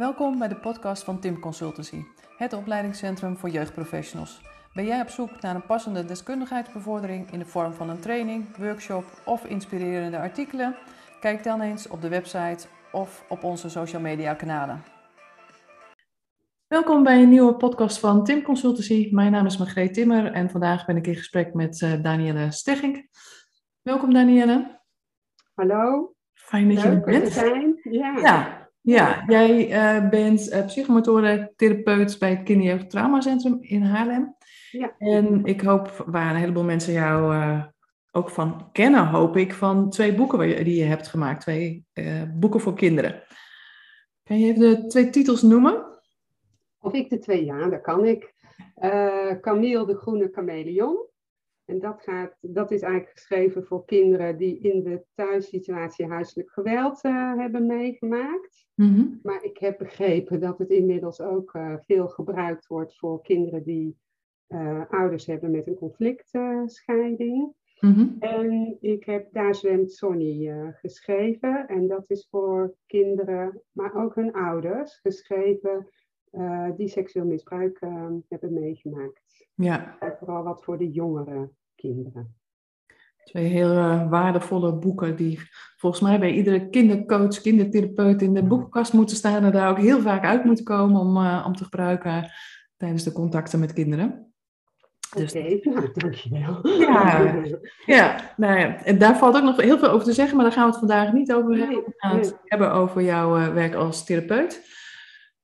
Welkom bij de podcast van Tim Consultancy, het opleidingscentrum voor jeugdprofessionals. Ben jij op zoek naar een passende deskundigheidsbevordering in de vorm van een training, workshop of inspirerende artikelen? Kijk dan eens op de website of op onze social media kanalen. Welkom bij een nieuwe podcast van Tim Consultancy. Mijn naam is Margreet Timmer en vandaag ben ik in gesprek met uh, Danielle Stegging. Welkom Danielle. Hallo. Fijn dat Leuk je er bent. zijn. Ja. Ja, ja, jij uh, bent uh, psychomotorentherapeut bij het Kinderjeugd Traumacentrum in Haarlem. Ja. En ik hoop, waar een heleboel mensen jou uh, ook van kennen, hoop ik, van twee boeken die je hebt gemaakt. Twee boeken voor kinderen. Kan je even de twee titels noemen? Of ik de twee, ja, dat kan ik. Camille de Groene Chameleon. En dat, gaat, dat is eigenlijk geschreven voor kinderen die in de thuissituatie huiselijk geweld uh, hebben meegemaakt. Mm-hmm. Maar ik heb begrepen dat het inmiddels ook uh, veel gebruikt wordt voor kinderen die uh, ouders hebben met een conflictscheiding. Mm-hmm. En ik heb Daar zwemt Sonny geschreven. En dat is voor kinderen, maar ook hun ouders, geschreven die seksueel misbruik hebben meegemaakt. Ja. En vooral wat voor de jongere kinderen. Twee heel uh, waardevolle boeken die volgens mij bij iedere kindercoach, kindertherapeut in de boekenkast moeten staan en daar ook heel vaak uit moeten komen om, om te gebruiken tijdens de contacten met kinderen. Dus... Oké, okay, nou, dankjewel. Ja, ja, nou ja, en daar valt ook nog heel veel over te zeggen, maar daar gaan we het vandaag niet over hebben. We gaan het hebben over jouw werk als therapeut.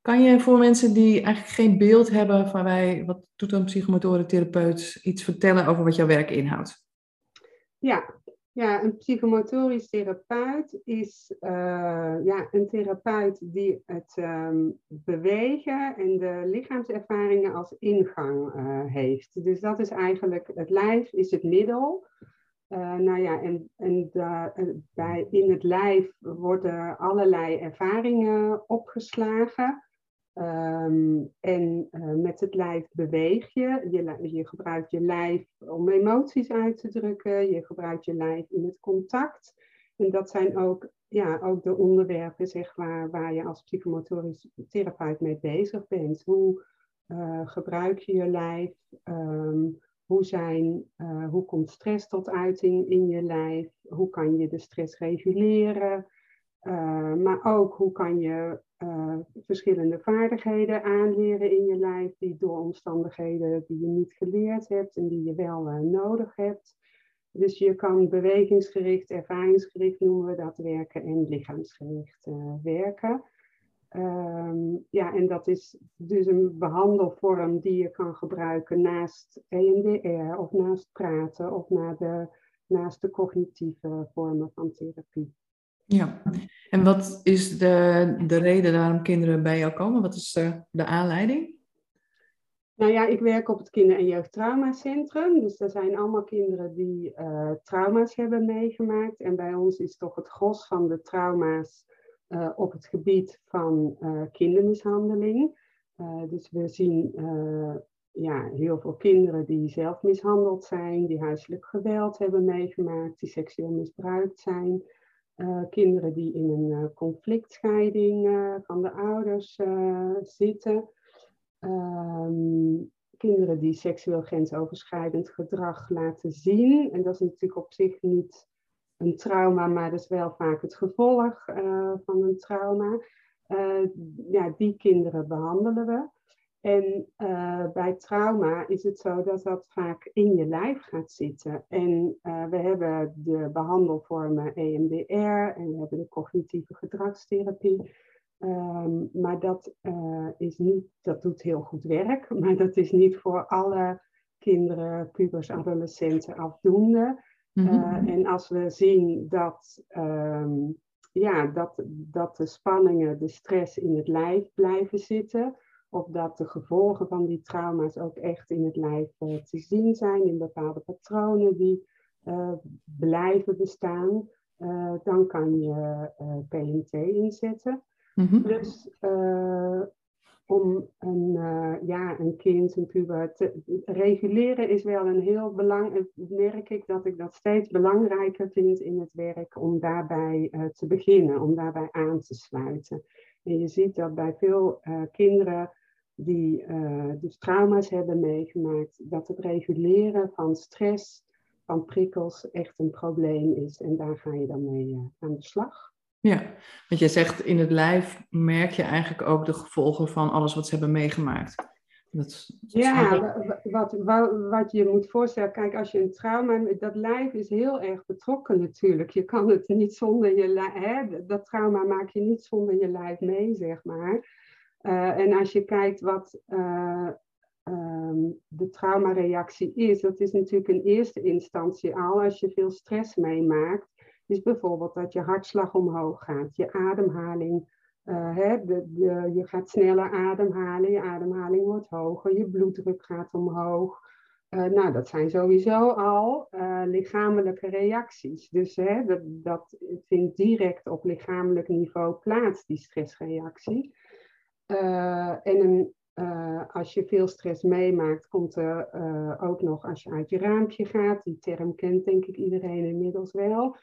Kan je voor mensen die eigenlijk geen beeld hebben van wij, wat doet een psychomotorentherapeut, iets vertellen over wat jouw werk inhoudt? Ja, ja een psychomotorisch therapeut is uh, ja, een therapeut die het um, bewegen en de lichaamservaringen als ingang uh, heeft. Dus dat is eigenlijk, het lijf is het middel. Uh, nou ja, en, en bij, in het lijf worden allerlei ervaringen opgeslagen. Um, en uh, met het lijf beweeg je. je. Gebruikt je lijf om emoties uit te drukken. Je gebruikt je lijf in het contact. En dat zijn ook, ja, ook de onderwerpen zeg maar, waar je als psychomotorisch therapeut mee bezig bent. Hoe uh, gebruik je je lijf? Um, hoe, zijn, uh, hoe komt stress tot uiting in je lijf? Hoe kan je de stress reguleren? Maar ook hoe kan je uh, verschillende vaardigheden aanleren in je lijf, die door omstandigheden die je niet geleerd hebt en die je wel uh, nodig hebt. Dus je kan bewegingsgericht, ervaringsgericht noemen we dat werken en lichaamsgericht werken. Um, ja, en dat is dus een behandelvorm die je kan gebruiken naast EMDR of naast praten of de, naast de cognitieve vormen van therapie. Ja, en wat is de, de reden waarom kinderen bij jou komen? Wat is de, de aanleiding? Nou ja, ik werk op het Kinder- en Jeugdtraumacentrum. Dus er zijn allemaal kinderen die uh, trauma's hebben meegemaakt. En bij ons is toch het gros van de trauma's uh, op het gebied van kindermishandeling. dus we zien ja, heel veel kinderen die zelf mishandeld zijn, die huiselijk geweld hebben meegemaakt, die seksueel misbruikt zijn. Uh, kinderen die in een uh, conflictscheiding uh, van de ouders zitten. Um, kinderen die seksueel grensoverschrijdend gedrag laten zien. En dat is natuurlijk op zich niet een trauma, maar dat is wel vaak het gevolg van een trauma. ja, die kinderen behandelen we. En uh, bij trauma is het zo dat dat vaak in je lijf gaat zitten. En uh, we hebben de behandelvormen EMDR en we hebben de cognitieve gedragstherapie. Um, maar dat, uh, is niet, dat doet heel goed werk, maar dat is niet voor alle kinderen, pubers, adolescenten afdoende. Mm-hmm. en als we zien dat, um, ja, dat, dat de spanningen, de stress in het lijf blijven zitten of dat de gevolgen van die trauma's ook echt in het lijf uh, te zien zijn, in bepaalde patronen die uh, blijven bestaan, uh, dan kan je PMT inzetten. Mm-hmm. Dus om een, ja, een kind, een puber te reguleren is wel een heel belangrijk, merk ik dat ik dat steeds belangrijker vind in het werk om daarbij te beginnen, om daarbij aan te sluiten. En je ziet dat bij veel kinderen die dus trauma's hebben meegemaakt, dat het reguleren van stress, van prikkels echt een probleem is. En daar ga je dan mee aan de slag. Ja, want je zegt in het lijf merk je eigenlijk ook de gevolgen van alles wat ze hebben meegemaakt. Dat, ja, wat, wat, wat je moet voorstellen, kijk, als je een trauma, dat lijf is heel erg betrokken natuurlijk. Je kan het niet zonder je lijf, dat trauma maak je niet zonder je lijf mee, zeg maar. Uh, en als je kijkt wat uh, um, de traumareactie is, dat is natuurlijk in eerste instantie al als je veel stress meemaakt, is bijvoorbeeld dat je hartslag omhoog gaat, je ademhaling uh, hè, de, je gaat sneller ademhalen, je ademhaling wordt hoger, je bloeddruk gaat omhoog. Nou, dat zijn sowieso al lichamelijke reacties. Dus hè, dat, dat vindt direct op lichamelijk niveau plaats, die stressreactie. En een, als je veel stress meemaakt, komt er ook nog als je uit je raampje gaat, die term kent denk ik iedereen inmiddels wel,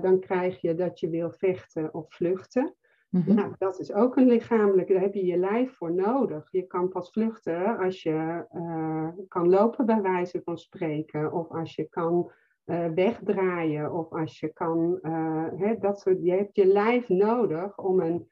dan krijg je dat je wil vechten of vluchten. Mhm. Nou, dat is ook een lichamelijk, daar heb je je lijf voor nodig. Je kan pas vluchten als je uh, kan lopen, bij wijze van spreken, of als je kan uh, wegdraaien, of als je kan, uh, hè, dat soort, je hebt je lijf nodig om een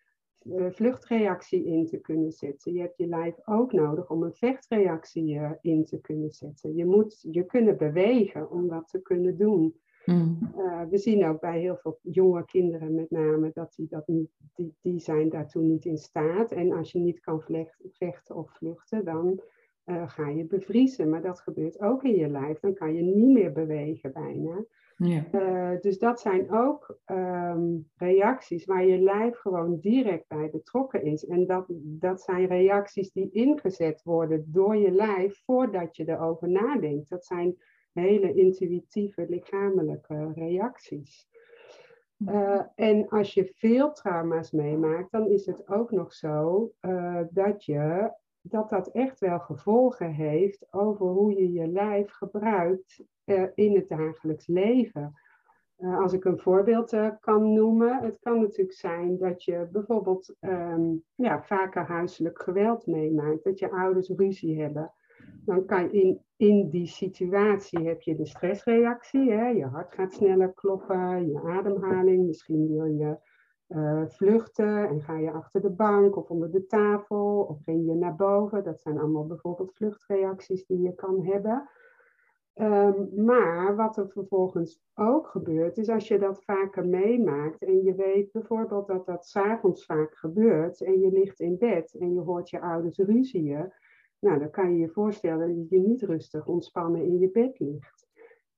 vluchtreactie in te kunnen zetten. Je hebt je lijf ook nodig om een vechtreactie in te kunnen zetten. Je moet je kunnen bewegen om dat te kunnen doen. Mm. Uh, we zien ook bij heel veel jonge kinderen met name dat die, dat niet, die, die zijn daartoe niet in staat. En als je niet kan vechten of vluchten, dan uh, ga je bevriezen. Maar dat gebeurt ook in je lijf. Dan kan je niet meer bewegen bijna. Ja. Uh, dus dat zijn ook um, reacties waar je lijf gewoon direct bij betrokken is. En dat, dat zijn reacties die ingezet worden door je lijf voordat je erover nadenkt. Dat zijn hele intuïtieve lichamelijke reacties. Uh, en als je veel trauma's meemaakt, dan is het ook nog zo uh, dat, je, dat dat echt wel gevolgen heeft over hoe je je lijf gebruikt uh, in het dagelijks leven. als ik een voorbeeld kan noemen, het kan natuurlijk zijn dat je bijvoorbeeld um, ja, vaker huiselijk geweld meemaakt, dat je ouders ruzie hebben dan kan in, in die situatie heb je de stressreactie. Hè? Je hart gaat sneller kloppen, je ademhaling. Misschien wil je uh, vluchten en ga je achter de bank of onder de tafel of ren je naar boven. Dat zijn allemaal bijvoorbeeld vluchtreacties die je kan hebben. Um, maar wat er vervolgens ook gebeurt, is als je dat vaker meemaakt en je weet bijvoorbeeld dat dat s'avonds vaak gebeurt en je ligt in bed en je hoort je ouders ruzieën, nou, dan kan je je voorstellen dat je niet rustig ontspannen in je bed ligt.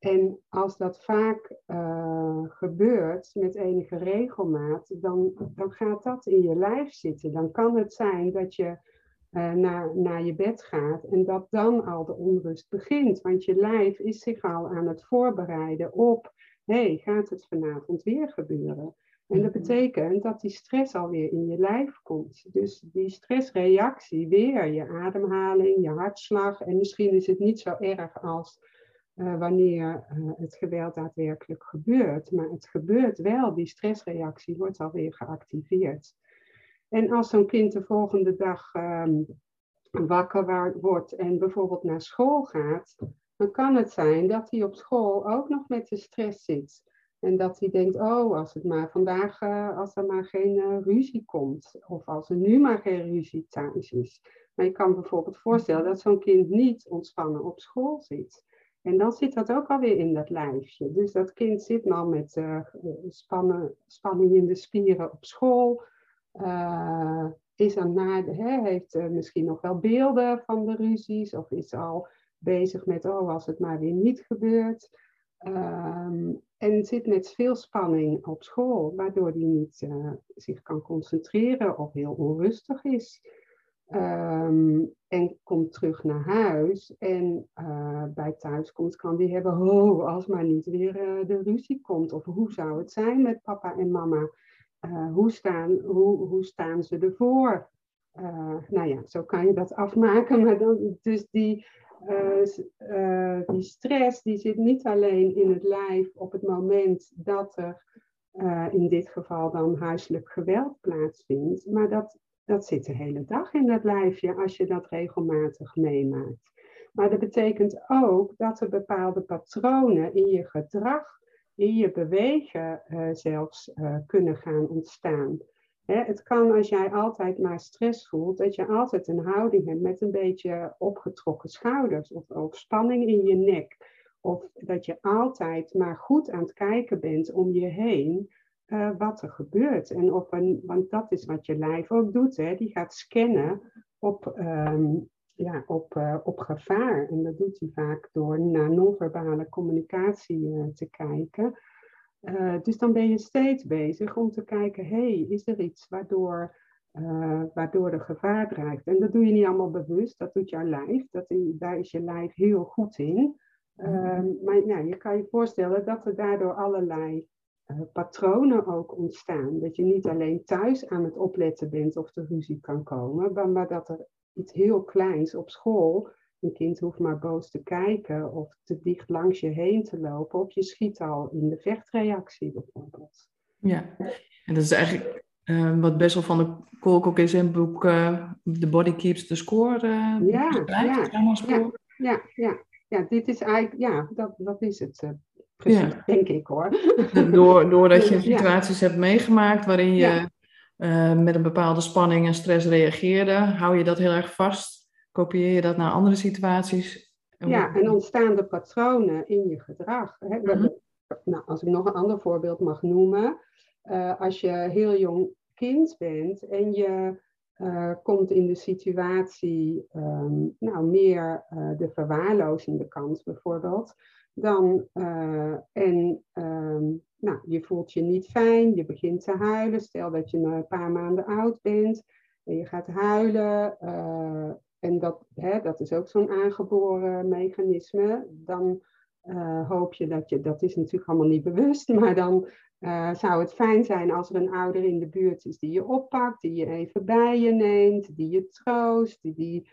En als dat vaak uh, gebeurt met enige regelmaat, dan, dan gaat dat in je lijf zitten. Dan kan het zijn dat je uh, naar, naar je bed gaat en dat dan al de onrust begint. Want je lijf is zich al aan het voorbereiden op, hé, hey, gaat het vanavond weer gebeuren? En dat betekent dat die stress alweer in je lijf komt. Dus die stressreactie, weer je ademhaling, je hartslag. En misschien is het niet zo erg als uh, wanneer uh, het geweld daadwerkelijk gebeurt. Maar het gebeurt wel, die stressreactie wordt alweer geactiveerd. En als zo'n kind de volgende dag um, wakker wordt en bijvoorbeeld naar school gaat, dan kan het zijn dat hij op school ook nog met de stress zit. En dat hij denkt, oh, als het maar vandaag, uh, als er maar geen ruzie komt. Of als er nu maar geen ruzie thuis is. Maar je kan bijvoorbeeld voorstellen dat zo'n kind niet ontspannen op school zit. En dan zit dat ook alweer in dat lijfje. Dus dat kind zit nou met spannen, spanning in de spieren op school. is aan heeft misschien nog wel beelden van de ruzies. Of is al bezig met, oh, als het maar weer niet gebeurt. Um, en zit met veel spanning op school, waardoor hij niet zich kan concentreren of heel onrustig is. Um, en komt terug naar huis en uh, bij thuiskomst kan die hebben, oh, als maar niet weer uh, de ruzie komt. Of hoe zou het zijn met papa en mama? hoe, staan, hoe, hoe staan ze ervoor? nou ja, zo kan je dat afmaken. Maar dan, dus die, die stress die zit niet alleen in het lijf op het moment dat er in dit geval dan huiselijk geweld plaatsvindt. Maar dat, dat zit de hele dag in dat lijfje als je dat regelmatig meemaakt. Maar dat betekent ook dat er bepaalde patronen in je gedrag, in je bewegen uh, zelfs uh, kunnen gaan ontstaan. Hè, het kan als jij altijd maar stress voelt, dat je altijd een houding hebt met een beetje opgetrokken schouders of, of spanning in je nek. Of dat je altijd maar goed aan het kijken bent om je heen uh, wat er gebeurt. En op een, want dat is wat je lijf ook doet, hè, die gaat scannen op, um, ja, op, uh, op gevaar. En dat doet hij vaak door naar non-verbale communicatie uh, te kijken. Dus dan ben je steeds bezig om te kijken, hey, is er iets waardoor, waardoor er gevaar dreigt? En dat doe je niet allemaal bewust, dat doet jouw lijf. Dat, daar is je lijf heel goed in. Uh, maar ja, je kan je voorstellen dat er daardoor allerlei uh, patronen ook ontstaan. Dat je niet alleen thuis aan het opletten bent of er ruzie kan komen, maar, maar dat er iets heel kleins op school. Een kind hoeft maar boos te kijken of te dicht langs je heen te lopen. Of je schiet al in de vechtreactie bijvoorbeeld. Ja, en dat is eigenlijk uh, wat Bessel van de Kolkok in zijn boek uh, The Body Keeps the Score uh, ja, ja, ja, ja, ja, ja, dit is eigenlijk, ja, dat, dat is het precies, denk ik hoor. Door, doordat je situaties hebt meegemaakt waarin je uh, met een bepaalde spanning en stress reageerde, hou je dat heel erg vast? Kopieer je dat naar andere situaties? Ja, en ontstaan de patronen in je gedrag. Hè? Mm-hmm. Nou, als ik nog een ander voorbeeld mag noemen. Uh, als je heel jong kind bent en je uh, komt in de situatie, um, nou, meer uh, de verwaarlozende kant bijvoorbeeld, dan, uh, en um, nou, je voelt je niet fijn, je begint te huilen. Stel dat je een paar maanden oud bent en je gaat huilen. Uh, en dat, hè, dat is ook zo'n aangeboren mechanisme. Dan uh, hoop je dat je, dat is natuurlijk allemaal niet bewust, maar dan zou het fijn zijn als er een ouder in de buurt is die je oppakt, die je even bij je neemt, die je troost, die, die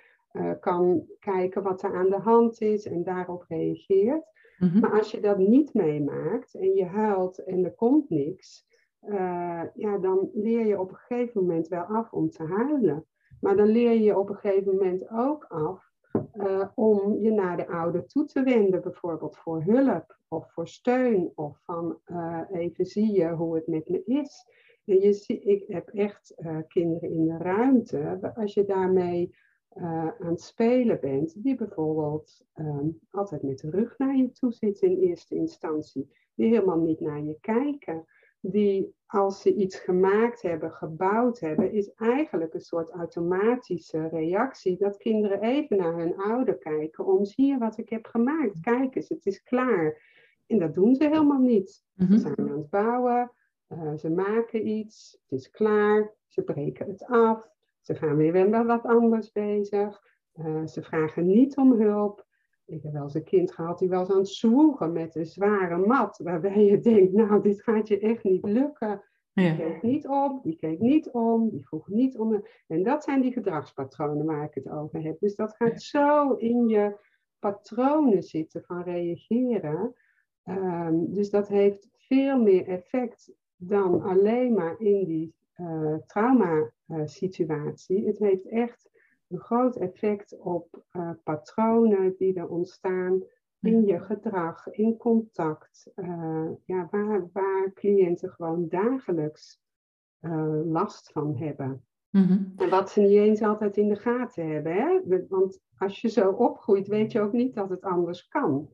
kan kijken wat er aan de hand is en daarop reageert. Mhm. Maar als je dat niet meemaakt en je huilt en er komt niks, uh, ja, dan leer je op een gegeven moment wel af om te huilen. Maar dan leer je op een gegeven moment ook af uh, om je naar de ouder toe te wenden, bijvoorbeeld voor hulp of voor steun of van uh, even zie je hoe het met me is. En je zie, ik heb echt kinderen in de ruimte. Als je daarmee uh, aan het spelen bent, die bijvoorbeeld um, altijd met de rug naar je toe zit in eerste instantie, die helemaal niet naar je kijken, die als ze iets gemaakt hebben, gebouwd hebben, is eigenlijk een soort automatische reactie dat kinderen even naar hun ouder kijken om zie je wat ik heb gemaakt, kijk eens, het is klaar. En dat doen ze helemaal niet. Ze mhm. zijn aan het bouwen, uh, ze maken iets, het is klaar, ze breken het af, ze gaan weer met wat anders bezig. Uh, ze vragen niet om hulp. Ik heb wel eens een kind gehad die was aan het zwoegen met een zware mat. Waarbij je denkt, nou, dit gaat je echt niet lukken. Die ja. keek niet om, die keek niet om, die vroeg niet om. En dat zijn die gedragspatronen waar ik het over heb. Dus dat gaat zo in je patronen zitten van reageren. Um, dus dat heeft veel meer effect dan alleen maar in die uh, trauma-situatie. het heeft echt een groot effect op uh, patronen die er ontstaan in je gedrag, in contact, uh, ja, waar, waar cliënten gewoon dagelijks last van hebben. Mm-hmm. En wat ze niet eens altijd in de gaten hebben. Hè? Want als je zo opgroeit, weet je ook niet dat het anders kan.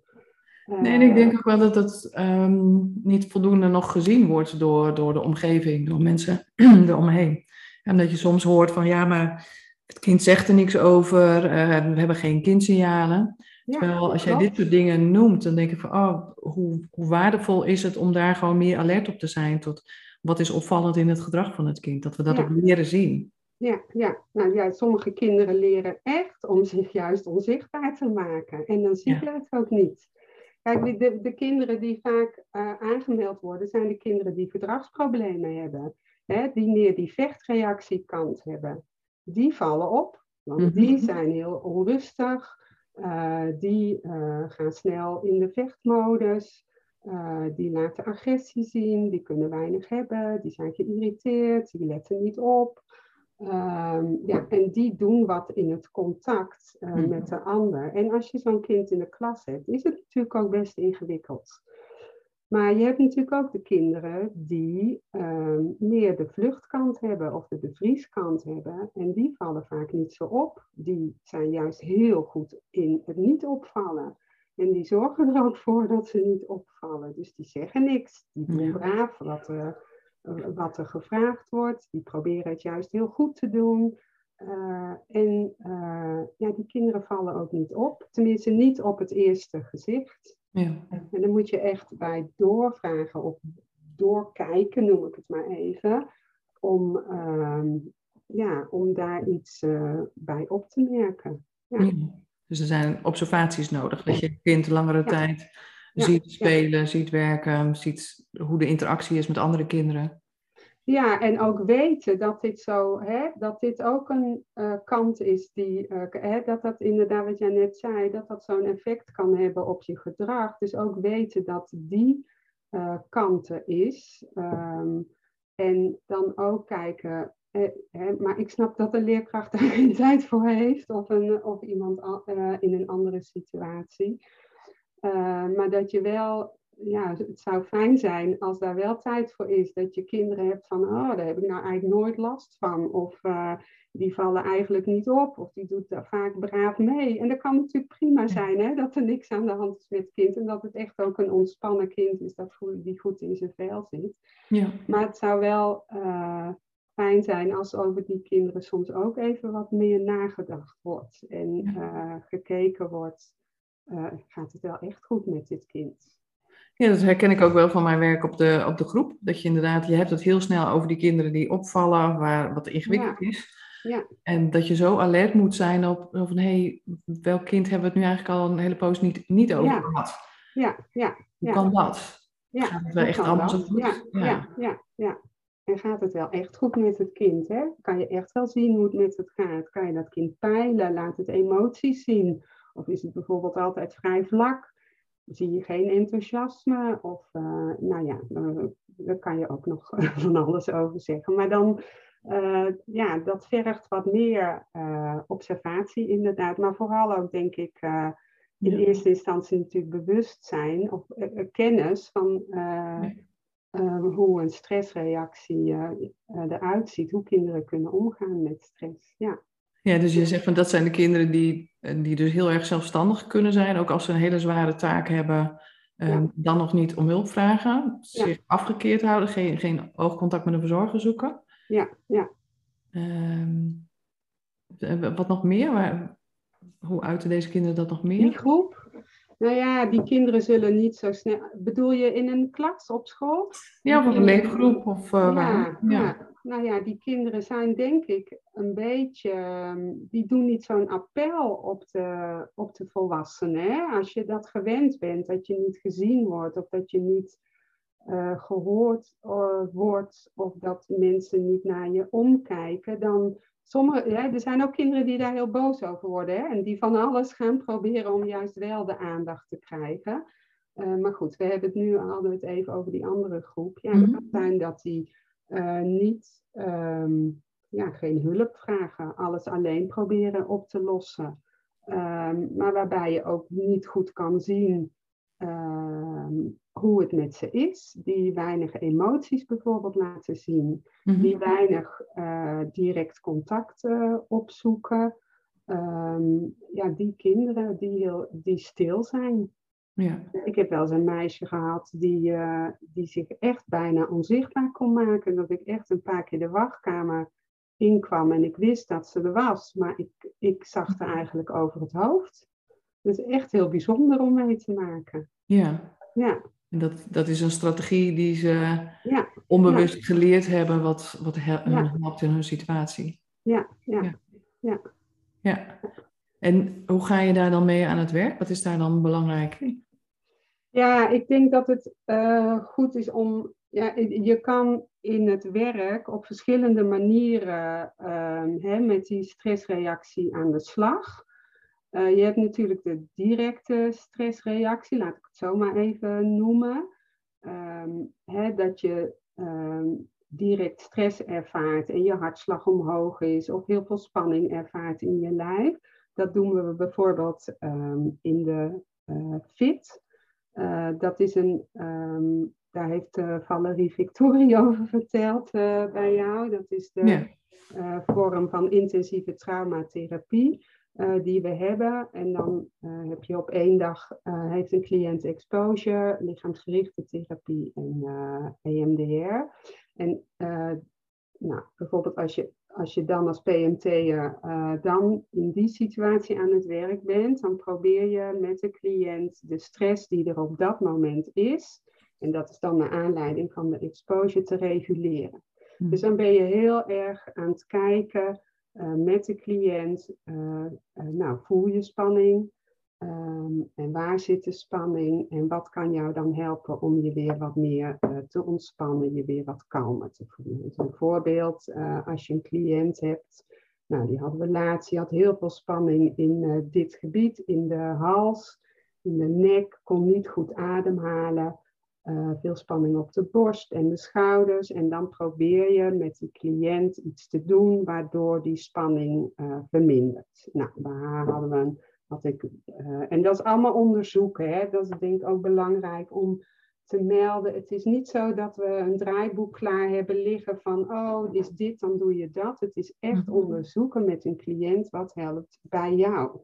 Nee, en ik denk ook wel dat het um, niet voldoende nog gezien wordt door, door de omgeving, door mensen eromheen. En dat je soms hoort van ja, maar het kind zegt er niks over, uh, we hebben geen kindsignalen. Ja, Terwijl als jij dit soort dingen noemt, dan denk ik van oh, hoe, hoe waardevol is het om daar gewoon meer alert op te zijn tot wat is opvallend in het gedrag van het kind, dat we dat ja. ook leren zien. Ja, ja. Nou, ja, sommige kinderen leren echt om zich juist onzichtbaar te maken. En dan zie je ja. het ook niet. Kijk, de, de kinderen die vaak uh, aangemeld worden, zijn de kinderen die gedragsproblemen hebben. Hè, die meer die vechtreactiekant hebben. Die vallen op, want mm -hmm. die zijn heel onrustig. Uh, die uh, gaan snel in de vechtmodus. Uh, die laten agressie zien, die kunnen weinig hebben, die zijn geïrriteerd, die letten niet op. Ehm, ja, en die doen wat in het contact uh, met de ander. En als je zo'n kind in de klas hebt, is het natuurlijk ook best ingewikkeld. Maar je hebt natuurlijk ook de kinderen die uh, meer de vluchtkant hebben of de bevrieskant hebben. En die vallen vaak niet zo op. Die zijn juist heel goed in het niet opvallen. En die zorgen er ook voor dat ze niet opvallen. Dus die zeggen niks. Die doen braaf wat er, wat er gevraagd wordt. Die proberen het juist heel goed te doen. Uh, en uh, ja, die kinderen vallen ook niet op. Tenminste, niet op het eerste gezicht. Ja. En dan moet je echt bij doorvragen of doorkijken, noem ik het maar even, om, uh, ja, om daar iets uh, bij op te merken. Ja. Dus er zijn observaties nodig, dat je kind langere tijd ziet spelen, ziet werken, ziet hoe de interactie is met andere kinderen. Ja, en ook weten dat dit zo, hè, dat dit ook een uh, kant is die, uh, hè, dat dat inderdaad wat jij net zei, dat dat zo'n effect kan hebben op je gedrag. Dus ook weten dat die uh, kant is. Um, en dan ook kijken, hè, maar ik snap dat de leerkracht daar geen tijd voor heeft of, een, of iemand in een andere situatie. maar dat je wel ja, het zou fijn zijn als daar wel tijd voor is. Dat je kinderen hebt van, oh, daar heb ik nou eigenlijk nooit last van. Of uh, die vallen eigenlijk niet op. Of die doet daar vaak braaf mee. En dat kan natuurlijk prima zijn, hè, dat er niks aan de hand is met het kind. En dat het echt ook een ontspannen kind is dat die goed in zijn vel zit. Ja. Maar het zou wel uh, fijn zijn als over die kinderen soms ook even wat meer nagedacht wordt. En uh, gekeken wordt, gaat het wel echt goed met dit kind? Ja, dat herken ik ook wel van mijn werk op de, op de groep. Dat je inderdaad, je hebt het heel snel over die kinderen die opvallen, waar wat ingewikkeld is. Ja. En dat je zo alert moet zijn op, van, hé, hey, welk kind hebben we het nu eigenlijk al een hele poos niet, niet over ja. gehad? Ja, ja. Hoe kan dat? Ja, gaat het wel echt allemaal zo goed? Ja, ja, ja, ja. En gaat het wel echt goed met het kind? Hè? Kan je echt wel zien hoe het met het gaat? Kan je dat kind peilen? Laat het emoties zien? Of is het bijvoorbeeld altijd vrij vlak? Zie je geen enthousiasme. Of uh, nou ja, daar kan je ook nog van alles over zeggen. Maar dan, uh, ja, dat vergt wat meer uh, observatie inderdaad. Maar vooral ook denk ik in ja. eerste instantie natuurlijk bewustzijn of kennis van hoe een stressreactie eruit ziet. Hoe kinderen kunnen omgaan met stress. Ja. Ja, dus je zegt van dat zijn de kinderen die, eh, die dus heel erg zelfstandig kunnen zijn, ook als ze een hele zware taak hebben, ja. dan nog niet om hulp vragen, zich afgekeerd houden, geen, geen oogcontact met een verzorger zoeken. Ja, ja. Um, wat nog meer? Waar, hoe uiten deze kinderen dat nog meer? Die groep? Nou ja, die kinderen zullen niet zo snel. Bedoel je in een klas op school? Ja, of een leefgroep of uh, ja, waar? Ja. Nou ja, die kinderen zijn denk ik een beetje, ehm, die doen niet zo'n appel op de, op de volwassenen. Hè? Als je dat gewend bent, dat je niet gezien wordt of dat je niet uh, gehoord uh, wordt of dat mensen niet naar je omkijken, dan sommige, ja, er zijn ook kinderen die daar heel boos over worden hè? en die van alles gaan proberen om juist wel de aandacht te krijgen. Uh, maar goed, we hebben het nu het even over die andere groep. Ja, het mhm. kan zijn dat die uh, niet, um, ja, geen hulp vragen, alles alleen proberen op te lossen. Um, maar waarbij je ook niet goed kan zien um, hoe het met ze is, die weinig emoties bijvoorbeeld laten zien, mm-hmm. die weinig uh, direct contact uh, opzoeken. ja, die kinderen die, heel, die stil zijn. Ja. Ik heb wel eens een meisje gehad die, uh, die zich echt bijna onzichtbaar kon maken. Dat ik echt een paar keer de wachtkamer inkwam en ik wist dat ze er was, maar ik, ik zag er eigenlijk over het hoofd. Dus echt heel bijzonder om mee te maken. Ja. ja. En dat, dat is een strategie die ze ja. onbewust ja. geleerd hebben, wat, wat helpt in hun situatie. Ja, ja, ja. ja. ja. En hoe ga je daar dan mee aan het werk? Wat is daar dan belangrijk? Ja, ik denk dat het uh, goed is om. Ja, je kan in het werk op verschillende manieren uh, hè, met die stressreactie aan de slag. Uh, je hebt natuurlijk de directe stressreactie, laat ik het zo maar even noemen. ehm, hè, dat je ehm, direct stress ervaart en je hartslag omhoog is of heel veel spanning ervaart in je lijf. Dat doen we bijvoorbeeld ehm, in de uh, FIT. Uh, dat is een, um, daar heeft uh, Valerie Victorie over verteld bij jou. Dat is de ja. vorm van intensieve traumatherapie die we hebben. En dan heb je op één dag, heeft een cliënt exposure, lichaamsgerichte therapie en EMDR. En nou, bijvoorbeeld als je als je dan als PMT'er uh, dan in die situatie aan het werk bent, dan probeer je met de cliënt de stress die er op dat moment is, en dat is dan naar aanleiding van de exposure, te reguleren. Hm. Dus dan ben je heel erg aan het kijken uh, met de cliënt, uh, nou voel je spanning, Um, en waar zit de spanning en wat kan jou dan helpen om je weer wat meer uh, te ontspannen, je weer wat kalmer te voelen. Een voorbeeld, uh, als je een cliënt hebt, nou die hadden we laatst, die had heel veel spanning in uh, dit gebied, in de hals, in de nek, kon niet goed ademhalen, veel spanning op de borst en de schouders. En dan probeer je met die cliënt iets te doen waardoor die spanning vermindert. Nou, haar hadden we een had ik, uh, en dat is allemaal onderzoeken. Hè? Dat is denk ik ook belangrijk om te melden. Het is niet zo dat we een draaiboek klaar hebben liggen van, oh, is dit, dan doe je dat. Het is echt mhm. onderzoeken met een cliënt wat helpt bij jou.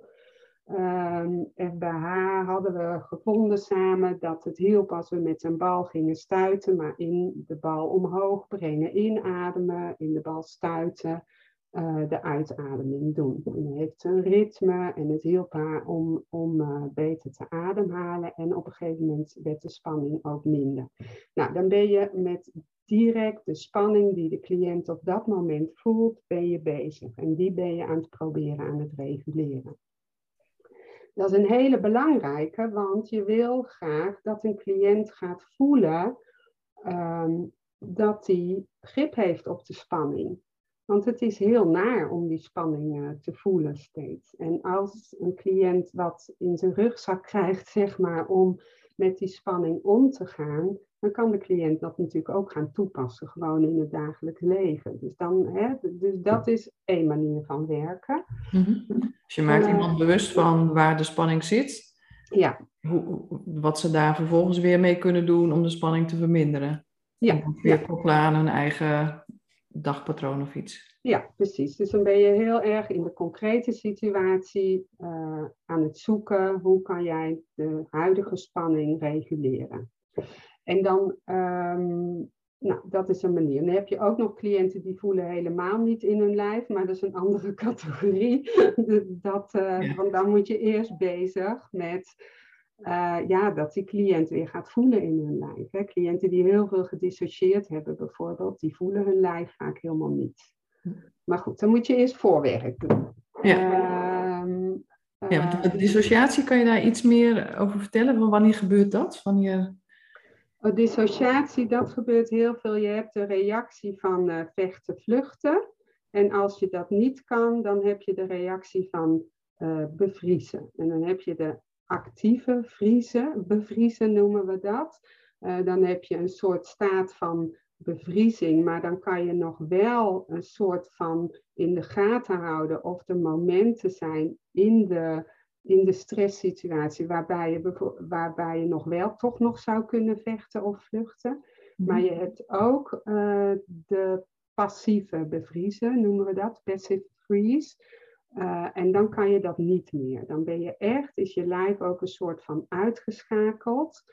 Um, en bij haar hadden we gevonden samen dat het hielp als we met een bal gingen stuiten, maar in de bal omhoog brengen, inademen, in de bal stuiten. Eh, de uitademing doen. En heeft een ritme en het hielp haar om, om uh, beter te ademhalen. En op een gegeven moment werd de spanning ook minder. Nou, dan ben je met direct de spanning die de cliënt op dat moment voelt, ben je bezig. En die ben je aan het proberen aan het reguleren. Dat is een hele belangrijke, want je wil graag dat een cliënt gaat voelen um, dat hij grip heeft op de spanning. Want het is heel naar om die spanning uh, te voelen steeds. En als een cliënt wat in zijn rugzak krijgt, zeg maar, om met die spanning om te gaan, dan kan de cliënt dat natuurlijk ook gaan toepassen, gewoon in het dagelijks leven. Dus, dan, hè, dus dat is één manier van werken. Mm -hmm. Dus je maakt uh, iemand bewust van waar de spanning zit. Ja. Hoe, wat ze daar vervolgens weer mee kunnen doen om de spanning te verminderen. Ja. weer ja. koppelen aan hun eigen dagpatroon of iets. Ja, precies. Dus dan ben je heel erg in de concrete situatie uh, aan het zoeken hoe kan jij de huidige spanning reguleren. En dan, um, nou, dat is een manier. Dan heb je ook nog cliënten die voelen helemaal niet in hun lijf, maar dat is een andere categorie. dat, uh, ja. Want dan moet je eerst bezig met uh, ja, dat die cliënt weer gaat voelen in hun lijf. Hè. Cliënten die heel veel gedissocieerd hebben bijvoorbeeld, die voelen hun lijf vaak helemaal niet. Maar goed, dan moet je eerst voorwerk doen. Ja. Uh, ja, de dissociatie, kan je daar iets meer over vertellen? Van wanneer gebeurt dat? Wanneer... Oh, dissociatie, dat gebeurt heel veel. Je hebt de reactie van uh, vechten, vluchten. En als je dat niet kan, dan heb je de reactie van uh, bevriezen. En dan heb je de actieve vriezen, bevriezen noemen we dat. Uh, dan heb je een soort staat van bevriezing, maar dan kan je nog wel een soort van in de gaten houden of er momenten zijn in de, in de stresssituatie waarbij je, waarbij je nog wel toch nog zou kunnen vechten of vluchten. Maar mhm. je hebt ook uh, de passieve bevriezen, noemen we dat, passive freeze. Uh, en dan kan je dat niet meer. Dan ben je echt, is je lijf ook een soort van uitgeschakeld.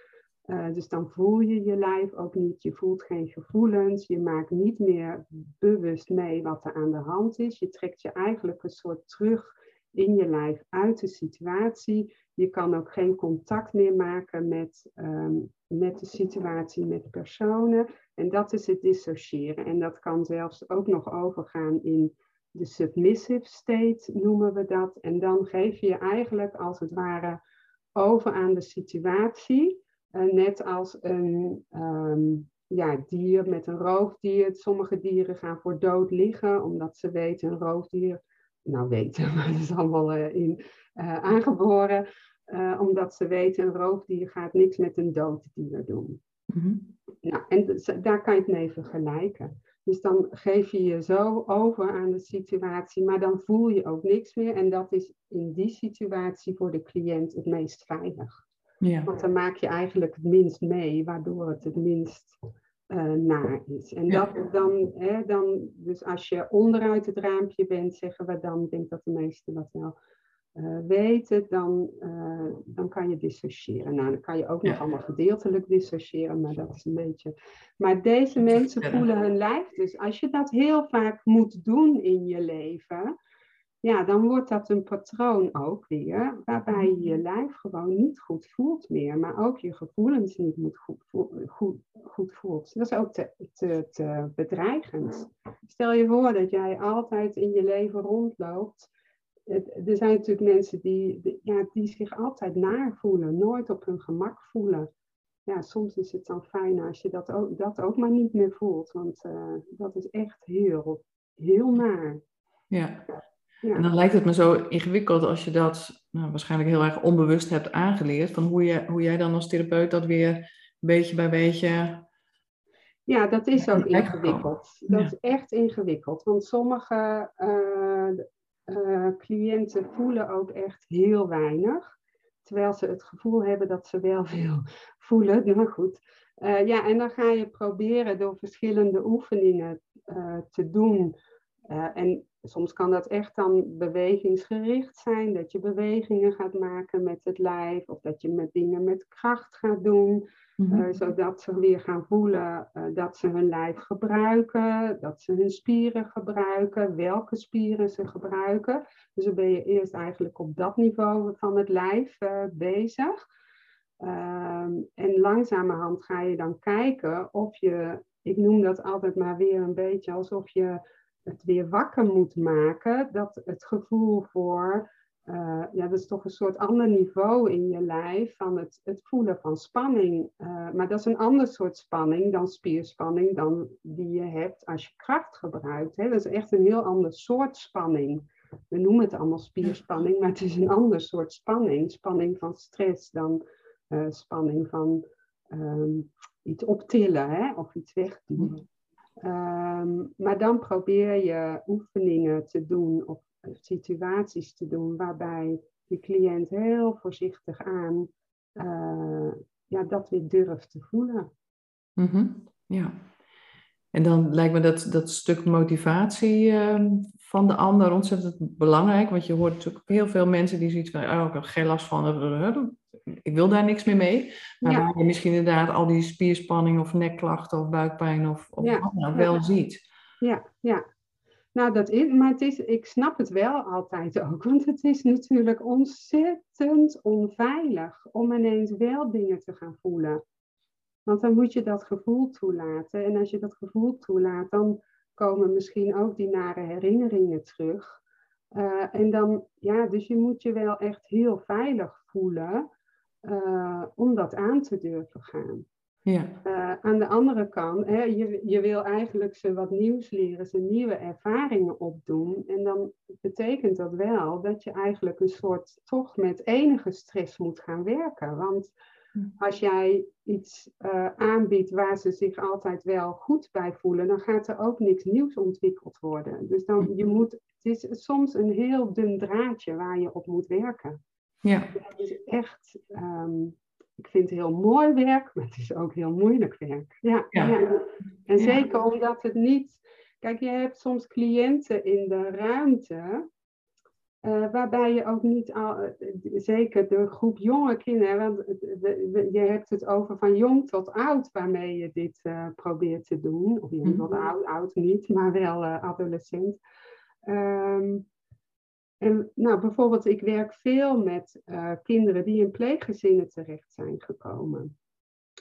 Uh, dus dan voel je je lijf ook niet, je voelt geen gevoelens, je maakt niet meer bewust mee wat er aan de hand is. Je trekt je eigenlijk een soort terug in je lijf uit de situatie. Je kan ook geen contact meer maken met, um, met de situatie, met personen. En dat is het dissociëren. En dat kan zelfs ook nog overgaan in de submissive state, noemen we dat. En dan geef je je eigenlijk als het ware over aan de situatie. Uh, net als een um, ja, dier met een roofdier. Sommige dieren gaan voor dood liggen, omdat ze weten een roofdier, nou weten, maar dat is allemaal uh, in, uh, aangeboren, omdat ze weten een roofdier gaat niks met een dood dier doen. Mhm. Nou, en daar kan je het mee vergelijken. Dus dan geef je je zo over aan de situatie, maar dan voel je ook niks meer. En dat is in die situatie voor de cliënt het meest veilig. Ja. Want dan maak je eigenlijk het minst mee, waardoor het het minst uh, naar is. En dat dan, hè, dan, dus als je onderuit het raampje bent, zeggen we dan, ik denk dat de meesten dat wel uh, weten, dan, uh, dan kan je dissociëren. Nou, dan kan je ook nog allemaal gedeeltelijk dissociëren, maar dat is een beetje. Maar deze mensen voelen hun lijf. Dus als je dat heel vaak moet doen in je leven, ja, dan wordt dat een patroon ook weer, waarbij je je lijf gewoon niet goed voelt meer, maar ook je gevoelens niet moet goed, goed, goed voelt. Dat is ook te, te, te bedreigend. Stel je voor dat jij altijd in je leven rondloopt. Er zijn natuurlijk mensen die, ja, die zich altijd naar voelen, nooit op hun gemak voelen. Ja, soms is het dan fijn als je dat ook, dat ook maar niet meer voelt, want uh, dat is echt heel, heel naar. Ja. En dan lijkt het me zo ingewikkeld als je dat nou, waarschijnlijk heel erg onbewust hebt aangeleerd, van hoe, je, hoe jij dan als therapeut dat weer beetje bij beetje. Ja, dat is ook ingewikkeld. Dat is echt ingewikkeld. Want sommige uh, uh, cliënten voelen ook echt heel weinig. Terwijl ze het gevoel hebben dat ze wel veel voelen. Maar goed. Uh, ja, en dan ga je proberen door verschillende oefeningen te doen. En soms kan dat echt dan bewegingsgericht zijn, dat je bewegingen gaat maken met het lijf of dat je met dingen met kracht gaat doen, mm zodat ze weer gaan voelen uh, dat ze hun lijf gebruiken, dat ze hun spieren gebruiken, welke spieren ze gebruiken. Dus dan ben je eerst eigenlijk op dat niveau van het lijf bezig. Ehm, en langzamerhand ga je dan kijken of je, ik noem dat altijd maar weer een beetje alsof je het weer wakker moet maken, dat het gevoel voor, uh, ja, dat is toch een soort ander niveau in je lijf van het, het voelen van spanning. Uh, maar dat is een ander soort spanning dan spierspanning dan die je hebt als je kracht gebruikt. Hè? Dat is echt een heel ander soort spanning. We noemen het allemaal spierspanning, maar het is een ander soort spanning. Spanning van stress dan uh, spanning van um, iets optillen hè? of iets wegduwen. Ehm, maar dan probeer je oefeningen te doen of situaties te doen waarbij de cliënt heel voorzichtig aan uh, ja, dat weer durft te voelen. Mm Ja. En dan lijkt me dat, dat stuk motivatie ehm, van de ander ontzettend belangrijk. Want je hoort natuurlijk heel veel mensen die zoiets van, oh, ik heb geen last van, ik wil daar niks meer mee. Maar waar je misschien inderdaad al die spierspanning of nekklachten of buikpijn of, of wat wel ziet. Ja, ja. Nou, dat is, maar het is, ik snap het wel altijd ook, want het is natuurlijk ontzettend onveilig om ineens wel dingen te gaan voelen. Want dan moet je dat gevoel toelaten. En als je dat gevoel toelaat, dan komen misschien ook die nare herinneringen terug. Uh, en dan, ja, dus je moet je wel echt heel veilig voelen uh, om dat aan te durven gaan. Ja. Uh, aan de andere kant, hè, je, je wil eigenlijk ze wat nieuws leren, ze nieuwe ervaringen opdoen. En dan betekent dat wel dat je eigenlijk een soort toch met enige stress moet gaan werken. Want hm. als jij iets uh, aanbiedt waar ze zich altijd wel goed bij voelen, dan gaat er ook niks nieuws ontwikkeld worden. Dus dan, hm. je moet, het is soms een heel dun draadje waar je op moet werken. Ja. Het is echt, um, ik vind het heel mooi werk, maar het is ook heel moeilijk werk. Ja, ja. En zeker omdat het niet, kijk, je hebt soms cliënten in de ruimte. Uh, waarbij je ook niet al, uh, zeker de groep jonge kinderen, want je hebt het over van jong tot oud waarmee je dit uh, probeert te doen. Of jong tot mhm. oud, oud niet, maar wel adolescent. Um, en nou, bijvoorbeeld, ik werk veel met uh, kinderen die in pleeggezinnen terecht zijn gekomen.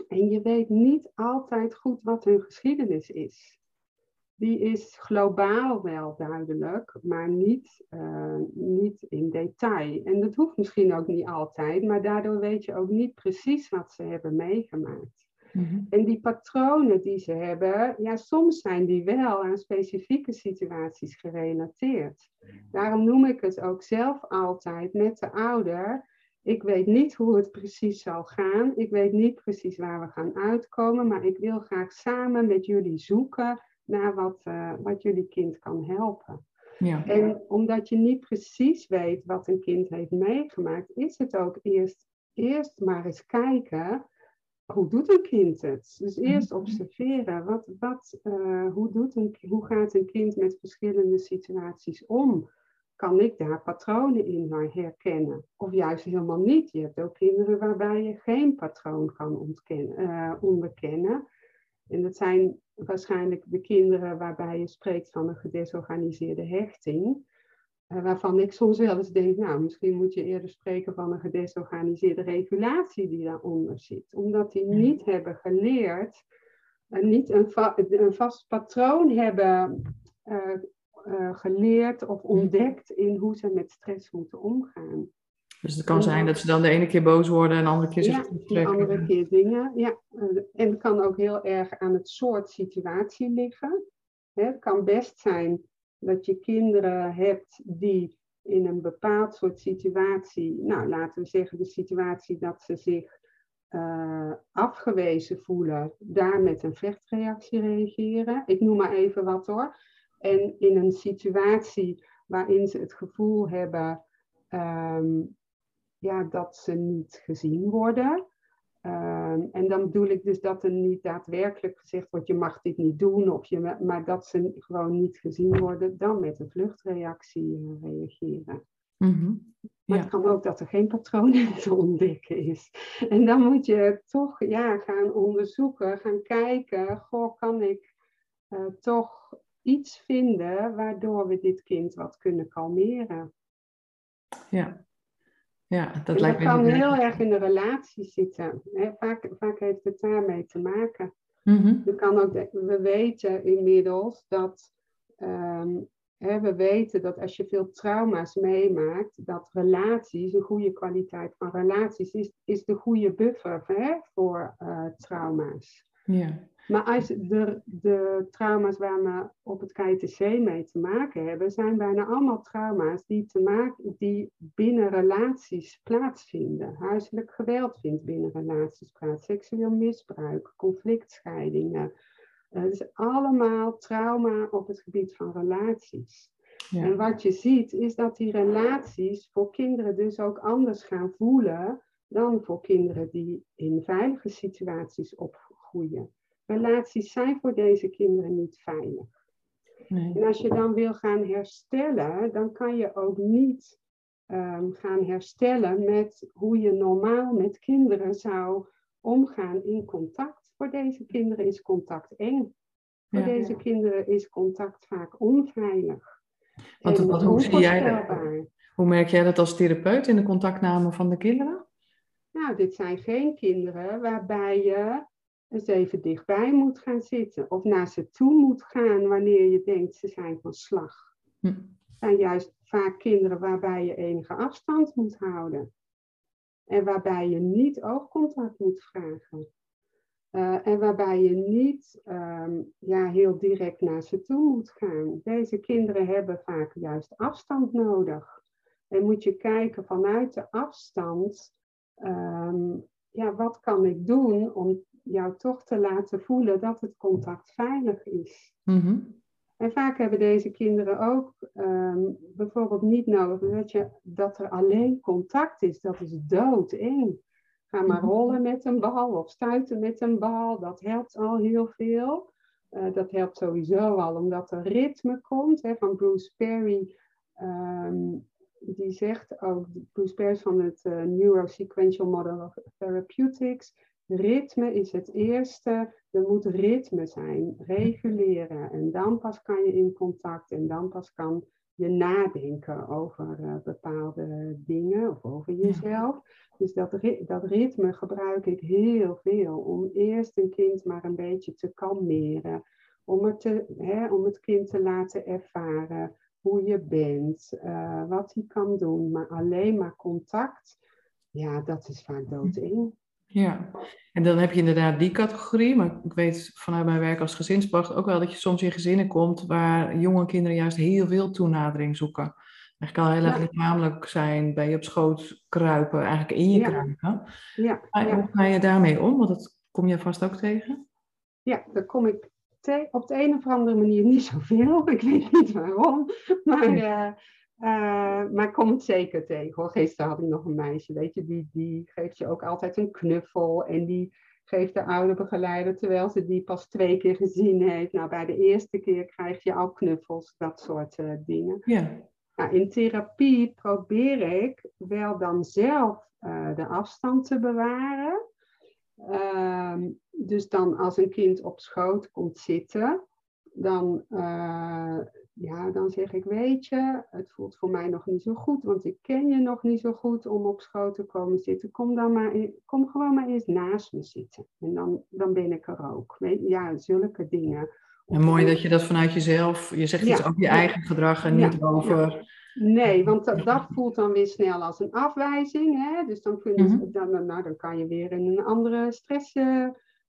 En je weet niet altijd goed wat hun geschiedenis is. Die is globaal wel duidelijk, maar niet, uh, niet in detail. En dat hoeft misschien ook niet altijd, maar daardoor weet je ook niet precies wat ze hebben meegemaakt. Mhm. En die patronen die ze hebben, ja, soms zijn die wel aan specifieke situaties gerelateerd. Daarom noem ik het ook zelf altijd met de ouder. ik weet niet hoe het precies zal gaan. Ik weet niet precies waar we gaan uitkomen. Maar ik wil graag samen met jullie zoeken naar wat, uh, wat jullie kind kan helpen. Ja. En omdat je niet precies weet wat een kind heeft meegemaakt, is het ook eerst, eerst maar eens kijken hoe doet een kind het? Dus eerst mhm. observeren. Wat, wat, uh, hoe, doet een, hoe gaat een kind met verschillende situaties om? Kan ik daar patronen in herkennen? Of juist helemaal niet. Je hebt ook kinderen waarbij je geen patroon kan ontkennen, uh, onderkennen. En dat zijn waarschijnlijk de kinderen waarbij je spreekt van een gedesorganiseerde hechting. Uh, waarvan ik soms wel eens denk, nou, misschien moet je eerder spreken van een gedesorganiseerde regulatie die daaronder zit. Omdat die niet hebben geleerd, uh, niet een, va een, vast patroon hebben uh, geleerd of ontdekt in hoe ze met stress moeten omgaan. Dus het kan zijn dat ze dan de ene keer boos worden en de andere keer zich ja, de andere keer dingen, ja. En het kan ook heel erg aan het soort situatie liggen. Het kan best zijn dat je kinderen hebt die in een bepaald soort situatie, nou laten we zeggen de situatie dat ze zich uh, afgewezen voelen, daar met een vechtreactie reageren. Ik noem maar even wat hoor. En in een situatie waarin ze het gevoel hebben um, ja, dat ze niet gezien worden. Um, en dan bedoel ik dus dat er niet daadwerkelijk gezegd wordt, je mag dit niet doen, of je, maar dat ze gewoon niet gezien worden, dan met een vluchtreactie uh, reageren. Mm -hmm. Maar het kan ook dat er geen patroon in te ontdekken is. En dan moet je toch ja, gaan onderzoeken, gaan kijken, goh, kan ik uh, toch iets vinden waardoor we dit kind wat kunnen kalmeren. Ja, ja dat lijkt dat kan heel erg in de relatie zitten. Vaak, vaak heeft het daarmee te maken. Mm kan ook we weten inmiddels dat um, we weten dat als je veel trauma's meemaakt, dat relaties, een goede kwaliteit van relaties, is, is de goede buffer hè, voor uh, trauma's. Ja. Maar als de, de trauma's waar we op het KITC mee te maken hebben, zijn bijna allemaal trauma's die, te maken, die binnen relaties plaatsvinden. Huiselijk geweld vindt binnen relaties plaats, seksueel misbruik, conflictscheidingen. Uh, dus allemaal trauma op het gebied van relaties. Ja. En wat je ziet is dat die relaties voor kinderen dus ook anders gaan voelen dan voor kinderen die in veilige situaties opgroeien relaties zijn voor deze kinderen niet veilig. Nee. En als je dan wil gaan herstellen, dan kan je ook niet um, gaan herstellen met hoe je normaal met kinderen zou omgaan in contact. Voor deze kinderen is contact eng. Voor deze kinderen is contact vaak onveilig. Wat, hoe, zie jij, hoe merk jij dat als therapeut in de contactname van de kinderen? Nou, dit zijn geen kinderen waarbij je eens even dichtbij moet gaan zitten. Of naar ze toe moet gaan wanneer je denkt ze zijn van slag. Hm. Het zijn juist vaak kinderen waarbij je enige afstand moet houden. En waarbij je niet oogcontact moet vragen. Uh, en waarbij je niet um, ja, heel direct naar ze toe moet gaan. Deze kinderen hebben vaak juist afstand nodig. En moet je kijken vanuit de afstand, um, ja, wat kan ik doen om jou toch te laten voelen dat het contact veilig is. Mm En vaak hebben deze kinderen ook um, bijvoorbeeld niet nodig dat, je, dat er alleen contact is. Dat is doodeng. Ga maar mhm. rollen met een bal of stuiten met een bal. Dat helpt al heel veel. Uh, dat helpt sowieso al omdat er ritme komt. Hè, van Bruce Perry, um, die zegt ook, Bruce Perry van het uh, Neurosequential Model of Therapeutics Ritme is het eerste. Er moet ritme zijn, reguleren. En dan pas kan je in contact en dan pas kan je nadenken over uh, bepaalde dingen of over jezelf. Dus dat, dat ritme gebruik ik heel veel om eerst een kind maar een beetje te kalmeren. Om het, te, hè, om het kind te laten ervaren hoe je bent, uh, wat hij kan doen. Maar alleen maar contact, ja, dat is vaak doodeng. Ja, en dan heb je inderdaad die categorie, maar ik weet vanuit mijn werk als gezinspacht ook wel dat je soms in gezinnen komt waar jonge kinderen juist heel veel toenadering zoeken. Eigenlijk al heel erg lichamelijk zijn, bij je op schoot kruipen, eigenlijk in je kruipen. Ja. Hoe ga je daarmee om? Want dat kom je vast ook tegen. Ja, daar kom ik op de een of andere manier niet zoveel. Ik weet niet waarom. Maar, uh, uh, maar ik kom het zeker tegen. Gisteren had ik nog een meisje, weet je, die, die geeft je ook altijd een knuffel. En die geeft de oude begeleider, terwijl ze die pas twee keer gezien heeft. Nou, bij de eerste keer krijg je al knuffels, dat soort uh, dingen. Ja. Nou, in therapie probeer ik wel dan zelf uh, de afstand te bewaren. Ehm, dus dan als een kind op schoot komt zitten, dan, uh, ja, dan zeg ik, weet je, het voelt voor mij nog niet zo goed, want ik ken je nog niet zo goed om op schoot te komen zitten. Kom, dan maar, kom gewoon maar eens naast me zitten. En dan, dan ben ik er ook. Ja, zulke dingen. En mooi dat je dat vanuit jezelf, je zegt iets over je eigen gedrag en niet over Nee, want dat, voelt dan weer snel als een afwijzing. Hè? Dus dan, kun je, mhm. dan, nou, dan kan je weer in een andere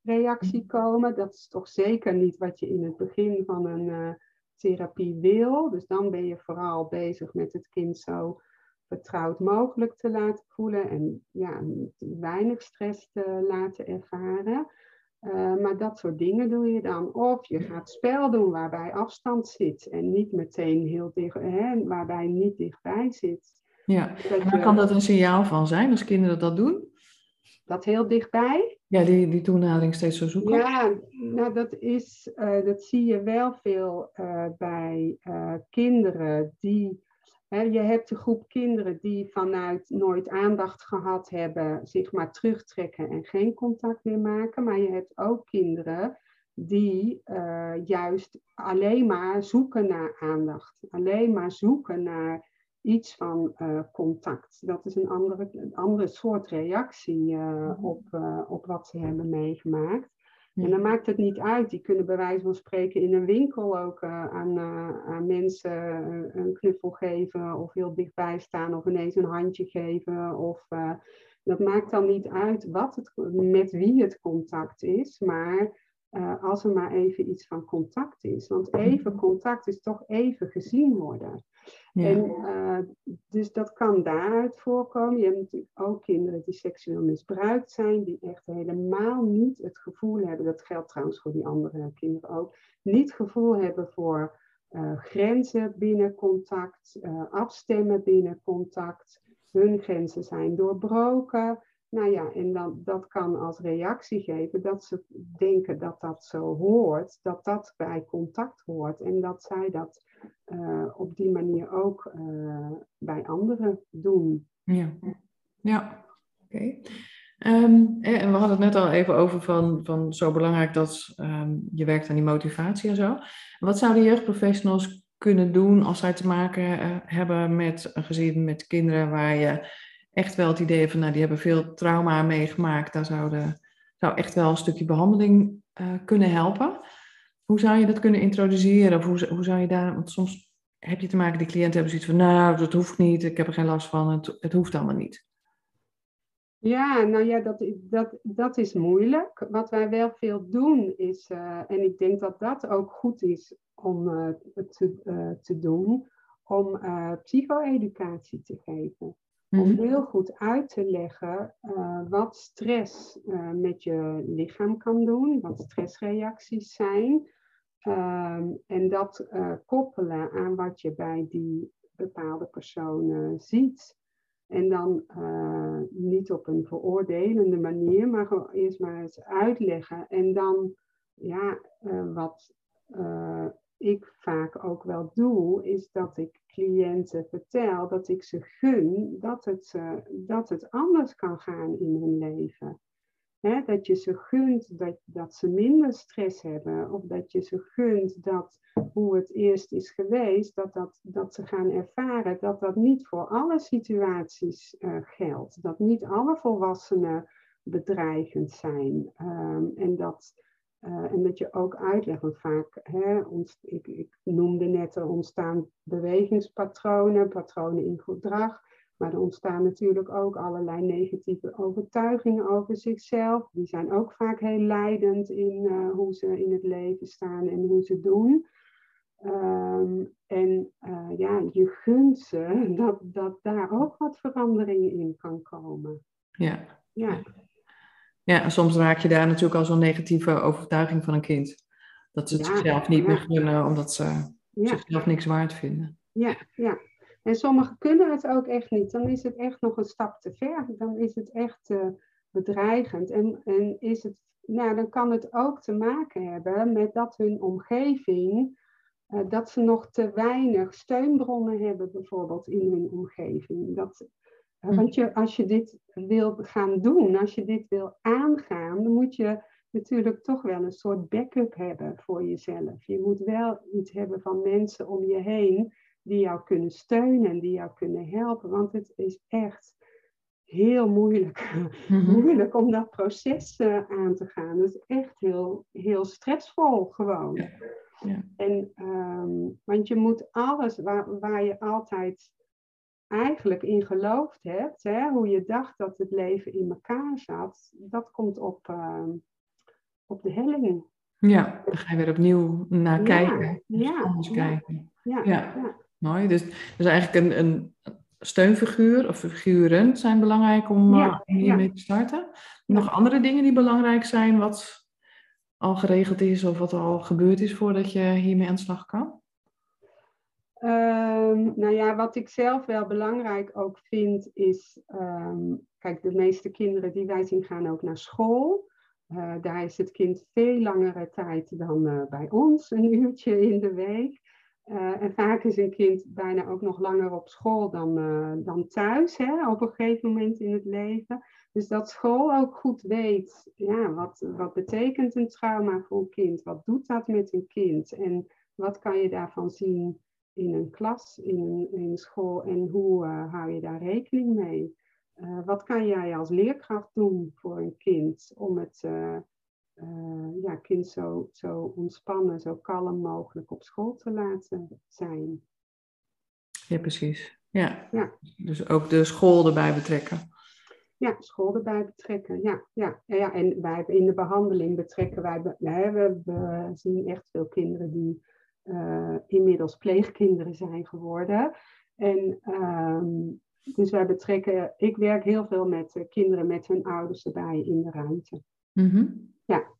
stressreactie komen. Dat is toch zeker niet wat je in het begin van een uh, therapie wil. Dus dan ben je vooral bezig met het kind zo vertrouwd mogelijk te laten voelen en ja, weinig stress te laten ervaren. Uh, maar dat soort dingen doe je dan. Of je gaat spel doen waarbij afstand zit en niet meteen heel dicht, hè, waarbij niet dichtbij zit. Ja, maar kan dat een signaal van zijn als kinderen dat doen? Dat heel dichtbij? Ja, die, die toenadering steeds zo zoeken. Ja, nou dat, is, uh, dat zie je wel veel uh, bij kinderen die je hebt de groep kinderen die vanuit nooit aandacht gehad hebben, zich maar terugtrekken en geen contact meer maken. Maar je hebt ook kinderen die juist alleen maar zoeken naar aandacht, alleen maar zoeken naar iets van uh, contact. Dat is een andere, een andere soort reactie uh, op, op wat ze hebben meegemaakt. En dan maakt het niet uit. Die kunnen bij wijze van spreken in een winkel ook aan, aan, mensen een knuffel geven of heel dichtbij staan of ineens een handje geven. Of, dat maakt dan niet uit wat het, met wie het contact is, maar als er maar even iets van contact is. Want even contact is toch even gezien worden. En, uh, dus dat kan daaruit voorkomen. Je hebt natuurlijk ook kinderen die seksueel misbruikt zijn, die echt helemaal niet het gevoel hebben, dat geldt trouwens voor die andere kinderen ook, niet het gevoel hebben voor uh, grenzen binnen contact, afstemmen binnen contact. Hun grenzen zijn doorbroken. Nou ja, en dan, dat kan als reactie geven dat ze denken dat dat zo hoort, dat dat bij contact hoort en dat zij dat uh, op die manier ook uh, bij anderen doen. Ja, ja. oké. Ehm, en we hadden het net al even over van, van zo belangrijk dat um, je werkt aan die motivatie en zo. Wat zouden jeugdprofessionals kunnen doen als zij te maken hebben met een gezin met kinderen waar je echt wel het idee van, nou, die hebben veel trauma meegemaakt. Daar zouden, zou echt wel een stukje behandeling kunnen helpen. Hoe zou je dat kunnen introduceren? Of hoe, hoe zou je daar, want soms heb je te maken, die cliënten hebben zoiets van, nou, dat hoeft niet, ik heb er geen last van, het, het hoeft allemaal niet. Ja, nou ja, dat, dat, dat is moeilijk. Wat wij wel veel doen is, uh, en ik denk dat dat ook goed is om uh, te, te doen, om psycho-educatie te geven. Mm -hmm. Om heel goed uit te leggen wat stress met je lichaam kan doen, wat stressreacties zijn. Um, en dat uh, koppelen aan wat je bij die bepaalde personen ziet. En dan niet op een veroordelende manier, maar gewoon eerst maar eens uitleggen. En dan, ja, wat ik vaak ook wel doe, is dat ik cliënten vertel dat ik ze gun dat het, dat het anders kan gaan in hun leven dat je ze gunt dat, dat ze minder stress hebben. Of dat je ze gunt dat hoe het eerst is geweest, dat, dat, dat ze gaan ervaren dat dat niet voor alle situaties uh, geldt. Dat niet alle volwassenen bedreigend zijn. Um, en, dat, uh, en dat je ook uitlegt, want vaak, hè, ons, ik, ik noemde net, er ontstaan bewegingspatronen, patronen in gedrag. Maar er ontstaan natuurlijk ook allerlei negatieve overtuigingen over zichzelf. Die zijn ook vaak heel leidend in uh, hoe ze in het leven staan en hoe ze doen. Um, en uh, ja, ja, je gunt ze dat, dat daar ook wat verandering in kan komen. Ja. Ja. Ja, en soms raak je daar natuurlijk al zo'n negatieve overtuiging van een kind. Dat ze het Ja, zichzelf niet ja. meer gunnen, omdat ze Ja. zichzelf niks waard vinden. Ja, ja. En sommigen kunnen het ook echt niet. Dan is het echt nog een stap te ver. Dan is het echt eh, bedreigend. En, en is het, nou, dan kan het ook te maken hebben met dat hun omgeving, eh, dat ze nog te weinig steunbronnen hebben, bijvoorbeeld in hun omgeving. Dat. Want je, als je dit wil gaan doen, als je dit wil aangaan, dan moet je natuurlijk toch wel een soort backup hebben voor jezelf. Je moet wel iets hebben van mensen om je heen die jou kunnen steunen en die jou kunnen helpen. Want het is echt heel moeilijk, Mhm. moeilijk om dat proces eh, aan te gaan. Het is echt heel, heel stressvol gewoon. Ja, ja. En, ehm, want je moet alles waar, waar je altijd eigenlijk in geloofd hebt, hè, hoe je dacht dat het leven in elkaar zat, dat komt op, ehm, op de helling. Ja, dan ga je weer opnieuw naar Ja, kijken. ja, Anders ja. kijken. Ja, Ja. ja. Mooi. Dus, dus eigenlijk een, een steunfiguur of figuren zijn belangrijk om Ja, eh, hiermee ja. te starten. Nog andere dingen die belangrijk zijn, wat al geregeld is of wat al gebeurd is voordat je hiermee aan de slag kan? Ehm, nou ja, wat ik zelf wel belangrijk ook vind is, ehm, kijk, de meeste kinderen die wij zien gaan ook naar school. Eh, daar is het kind veel langere tijd dan eh, bij ons, een uurtje in de week. Eh, en vaak is een kind bijna ook nog langer op school dan, dan thuis, hè, op een gegeven moment in het leven. Dus dat school ook goed weet, ja, wat, wat betekent een trauma voor een kind? Wat doet dat met een kind? En wat kan je daarvan zien in een klas, in een, school en hoe eh, hou je daar rekening mee? Eh, wat kan jij als leerkracht doen voor een kind om het eh, ja, kind zo, zo ontspannen, zo kalm mogelijk op school te laten zijn? Ja, precies. Ja. Ja. Dus ook de school erbij betrekken. Ja, school erbij betrekken. Ja, ja. Ja, en wij in de behandeling betrekken wij. we, we zien echt veel kinderen die eh, inmiddels pleegkinderen zijn geworden. En ehm, dus wij betrekken. Ik werk heel veel met eh, kinderen met hun ouders erbij in de ruimte. Mhm.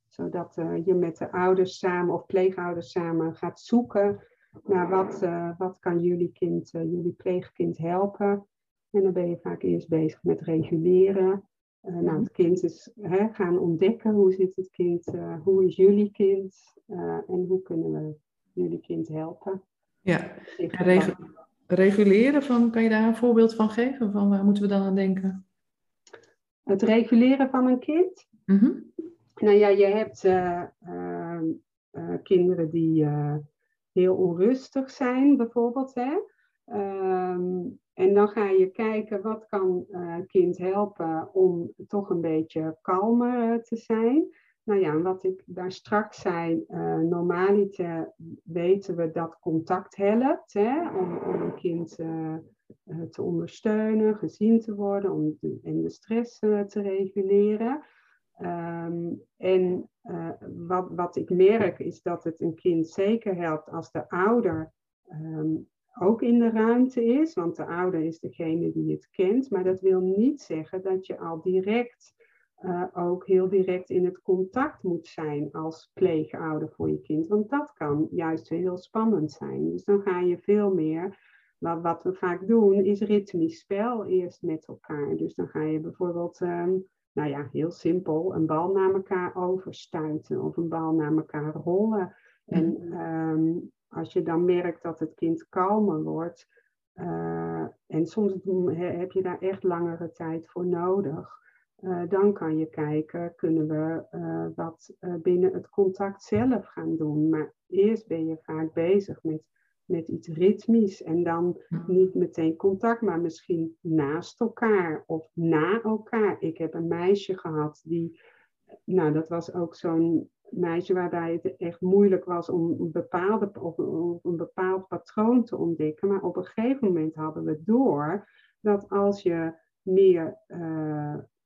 Zodat eh, je met de ouders samen of pleegouders samen gaat zoeken naar wat, wat kan jullie kind, jullie pleegkind helpen. En dan ben je vaak eerst bezig met reguleren. Eh, nou, het kind is hè, gaan ontdekken hoe zit het kind, eh, hoe is jullie kind en hoe kunnen we jullie kind helpen. Ja. En regu- reguleren, van, kan je daar een voorbeeld van geven? Van waar moeten we dan aan denken? Het reguleren van een kind. Mhm. Nou ja, je hebt eh, ehm, eh, kinderen die eh, heel onrustig zijn, bijvoorbeeld. Hè? Ehm, en dan ga je kijken wat kan kind helpen om toch een beetje kalmer te zijn. Nou ja, wat ik daar straks zei, eh normaliter weten we dat contact helpt hè, om, om een kind eh, eh, te ondersteunen, gezien te worden om de, en de stress te reguleren. Ehm, en wat, wat ik merk is dat het een kind zeker helpt als de ouder ehm, ook in de ruimte is, want de ouder is degene die het kent. Maar dat wil niet zeggen dat je al direct eh, ook heel direct in het contact moet zijn als pleegouder voor je kind. Want dat kan juist heel spannend zijn. Dus dan ga je veel meer. Wat, wat we vaak doen is ritmisch spel eerst met elkaar. Dus dan ga je bijvoorbeeld. ehm, nou ja, heel simpel, een bal naar elkaar overstuiten of een bal naar elkaar rollen. En ehm, als je dan merkt dat het kind kalmer wordt, eh, en soms he- heb je daar echt langere tijd voor nodig, eh, dan kan je kijken, kunnen we eh, wat eh, binnen het contact zelf gaan doen. Maar eerst ben je vaak bezig met, met iets ritmisch en dan niet meteen contact, maar misschien naast elkaar of na elkaar. Ik heb een meisje gehad die, nou dat was ook zo'n meisje waarbij het echt moeilijk was om een, bepaalde, of, of een bepaald patroon te ontdekken. Maar op een gegeven moment hadden we door dat als je meer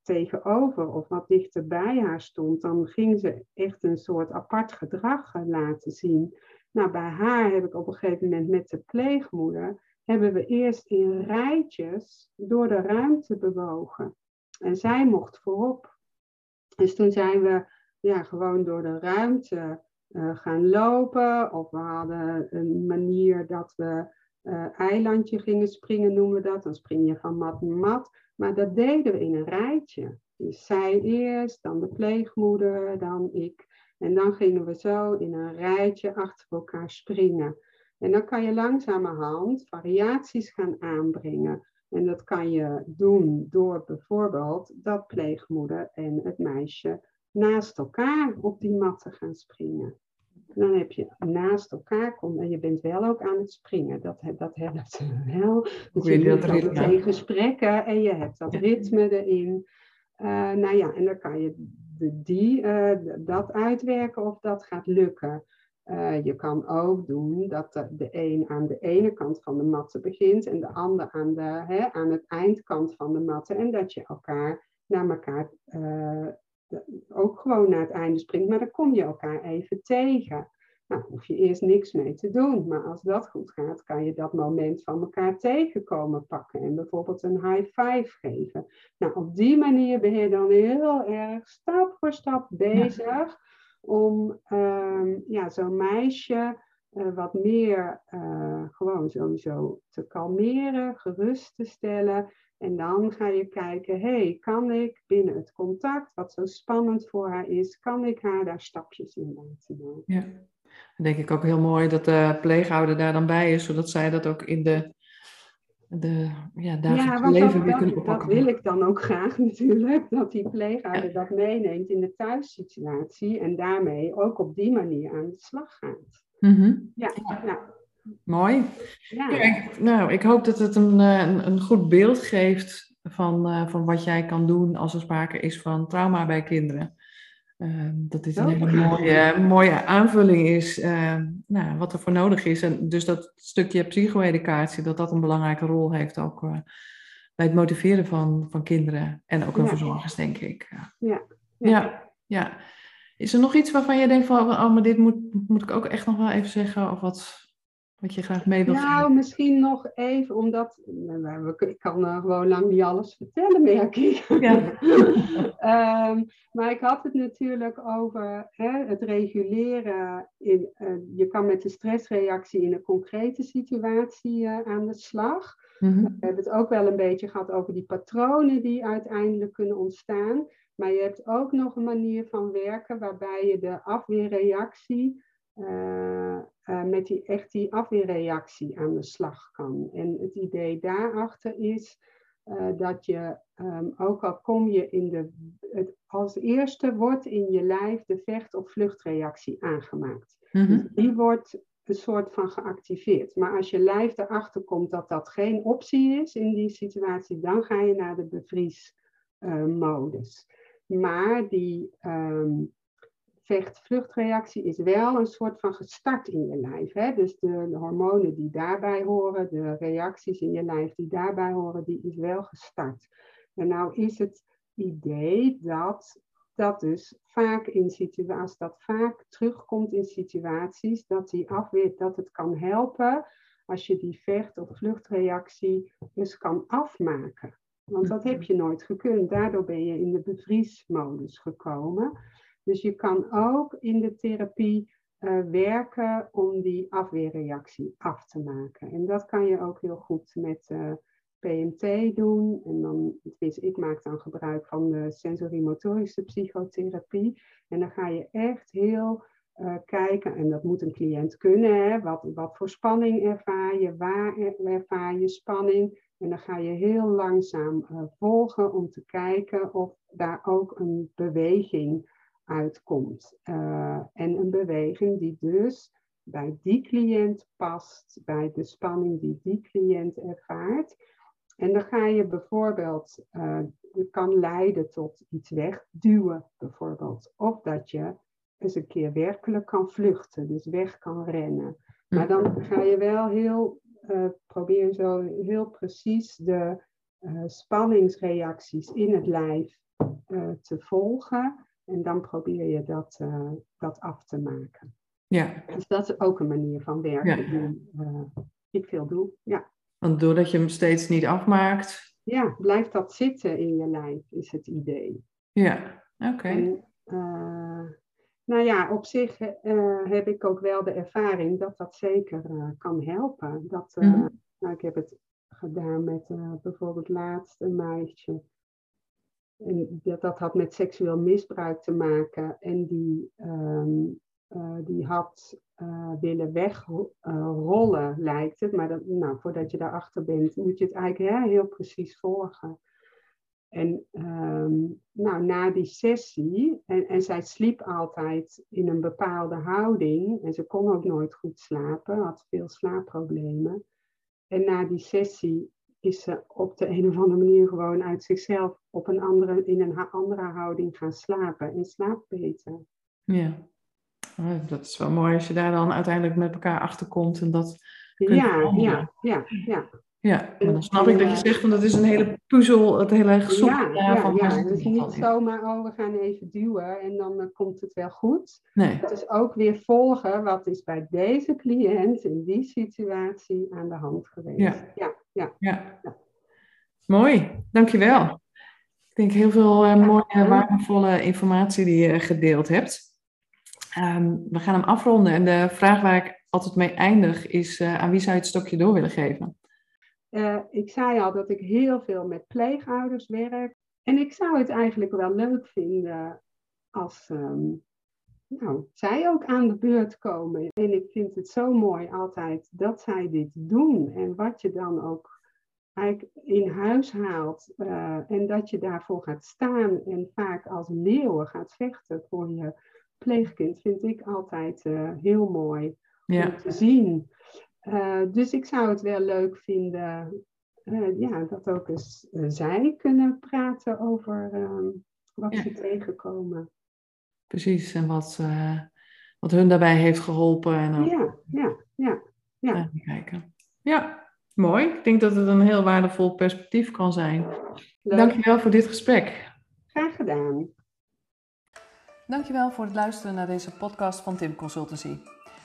tegenover of wat dichter bij haar stond, dan ging ze echt een soort apart gedrag eh, laten zien. Nou, bij haar heb ik op een gegeven moment met de pleegmoeder hebben we eerst in rijtjes door de ruimte bewogen. En zij mocht voorop. Dus toen zijn we ja, gewoon door de ruimte uh, gaan lopen. Of we hadden een manier dat we uh, eilandje gingen springen, noemen we dat. Dan spring je van mat naar mat. Maar dat deden we in een rijtje. Dus zij eerst, dan de pleegmoeder, dan ik. En dan gingen we zo in een rijtje achter elkaar springen. En dan kan je langzamerhand variaties gaan aanbrengen. En dat kan je doen door bijvoorbeeld dat pleegmoeder en het meisje naast elkaar op die mat te gaan springen. Dan heb je naast elkaar, kom, en je bent wel ook aan het springen. Dat, dat helpt wel. Dus je hebt meteen gesprekken en je hebt dat ritme erin. Uh, nou ja, en dan kan je de, die, uh, dat uitwerken of dat gaat lukken. Uh, je kan ook doen dat de, de een aan de ene kant van de matte begint en de ander aan, de, hè, aan het eindkant van de matte. En dat je elkaar naar elkaar ook gewoon naar het einde springt, maar dan kom je elkaar even tegen. Nou, hoef je eerst niks mee te doen. Maar als dat goed gaat, kan je dat moment van elkaar tegenkomen pakken. En bijvoorbeeld een high five geven. Nou, op die manier ben je dan heel erg stap voor stap bezig. Om um, ja, zo'n meisje uh, wat meer uh, gewoon sowieso te kalmeren, gerust te stellen. En dan ga je kijken, hey, kan ik binnen het contact, wat zo spannend voor haar is, kan ik haar daar stapjes in laten maken? Ja, dan denk ik ook heel mooi dat de pleegouder daar dan bij is, zodat zij dat ook in de, de ja, dagelijks leven weer kunnen oppakken. Dat wil ik dan ook graag natuurlijk, dat die pleegouder dat meeneemt in de thuissituatie en daarmee ook op die manier aan de slag gaat. Mm Ja, ja. Mooi. Ja. nou, ik hoop dat het een, eh, een, een goed beeld geeft van, uh, van wat jij kan doen als er sprake is van trauma bij kinderen. Uh, dat dit een hele mooie, mooie aanvulling is, uh, nou, wat er voor nodig is. En dus dat stukje psycho-educatie, dat dat een belangrijke rol heeft ook bij het motiveren van, van kinderen en ook hun ja. verzorgers, denk ik. Ja. Ja. ja. Is er nog iets waarvan je denkt van, oh, maar dit moet, moet ik ook echt nog wel even zeggen? Of wat, wat je graag mee wil Nou, misschien nog even, omdat ik kan uh, gewoon lang niet alles vertellen, merk ik. Ja. um, maar ik had het natuurlijk over hè, het reguleren. In, uh, je kan met de stressreactie in een concrete situatie uh, aan de slag. Mm -hmm. We hebben het ook wel een beetje gehad over die patronen die uiteindelijk kunnen ontstaan. Maar je hebt ook nog een manier van werken waarbij je de afweerreactie uh, uh, met die, echt die afweerreactie aan de slag kan. En het idee daarachter is uh, dat je, um, ook al kom je in de, het, als eerste wordt in je lijf de vecht- of vluchtreactie aangemaakt. Mm -hmm. dus die wordt een soort van geactiveerd. Maar als je lijf erachter komt dat dat geen optie is in die situatie, dan ga je naar de bevriesmodus. maar die um, vecht-vluchtreactie is wel een soort van gestart in je lijf. Hè? Dus de, de, hormonen die daarbij horen, de reacties in je lijf die daarbij horen, die is wel gestart. En nou is het idee dat dat dus vaak in situaties, dat vaak terugkomt in situaties, dat die afweer, dat het kan helpen als je die vecht- of vluchtreactie dus kan afmaken. Want dat heb je nooit gekund. Daardoor ben je in de bevriesmodus gekomen. Dus je kan ook in de therapie uh, werken om die afweerreactie af te maken. En dat kan je ook heel goed met uh, PMT doen. En dan, ik maak dan gebruik van de sensorimotorische psychotherapie. En dan ga je echt heel uh, kijken, en dat moet een cliënt kunnen, hè, wat, wat voor spanning ervaar je, waar ervaar je spanning. En dan ga je heel langzaam volgen om te kijken of daar ook een beweging uitkomt. Uh, en een beweging die dus bij die cliënt past, bij de spanning die die cliënt ervaart. En dan ga je bijvoorbeeld, uh, het kan leiden tot iets wegduwen bijvoorbeeld. Of dat je eens een keer werkelijk kan vluchten, dus weg kan rennen. Maar dan ga je wel heel, uh, probeer zo heel precies de uh, spanningsreacties in het lijf te volgen. En dan probeer je dat, uh, dat af te maken. Ja. Dus dat is ook een manier van werken ja. die uh, ik veel doe. Ja. Want doordat je hem steeds niet afmaakt. Ja, blijft dat zitten in je lijf, is het idee. Ja, oké. nou ja, op zich heb ik ook wel de ervaring dat dat zeker kan helpen. Dat, mhm. nou, ik heb het gedaan met bijvoorbeeld laatst een meisje dat, dat had met seksueel misbruik te maken. En die, ehm, eh, die had uh, willen wegrollen, lijkt het. Maar nou, voordat je daarachter bent, moet je het eigenlijk heel, precies volgen. En um, nou, na die sessie, en zij sliep altijd in een bepaalde houding, en ze kon ook nooit goed slapen, had veel slaapproblemen. En na die sessie is ze op de een of andere manier gewoon uit zichzelf op een andere, in een andere houding gaan slapen en slaapt beter. Ja, oh, dat is wel mooi als je daar dan uiteindelijk met elkaar achter komt en dat. Ja, ja, ja, ja. Ja, maar dan snap ik dat je zegt, van dat is een hele puzzel, het hele gezoek. Ja, ja, van ja, het is niet zomaar, oh, we gaan even duwen en dan uh, komt het wel goed. Nee. Het is ook weer volgen, wat is bij deze cliënt in die situatie aan de hand geweest. Ja, ja, ja. ja. ja. Mooi, dankjewel. Ik denk heel veel uh, mooie, waardevolle informatie die je gedeeld hebt. Um, we gaan hem afronden en de vraag waar ik altijd mee eindig is, uh, aan wie zou je het stokje door willen geven? Uh, ik zei al dat ik heel veel met pleegouders werk. En ik zou het eigenlijk wel leuk vinden als um, nou, zij ook aan de beurt komen. En ik vind het zo mooi altijd dat zij dit doen. En wat je dan ook eigenlijk in huis haalt. Uh, en dat je daarvoor gaat staan en vaak als leeuwen gaat vechten voor je pleegkind. Vind ik altijd uh, heel mooi ja. om te zien. Uh, dus ik zou het wel leuk vinden uh, ja, dat ook eens uh, zij kunnen praten over ehm, wat ja. ze tegenkomen. Precies, en wat, wat hun daarbij heeft geholpen. En ook, ja, ja, ja. ja. kijken. Ja, mooi. Ik denk dat het een heel waardevol perspectief kan zijn. Leuk. Dankjewel voor dit gesprek. Graag gedaan. Dankjewel voor het luisteren naar deze podcast van Tim Consultancy.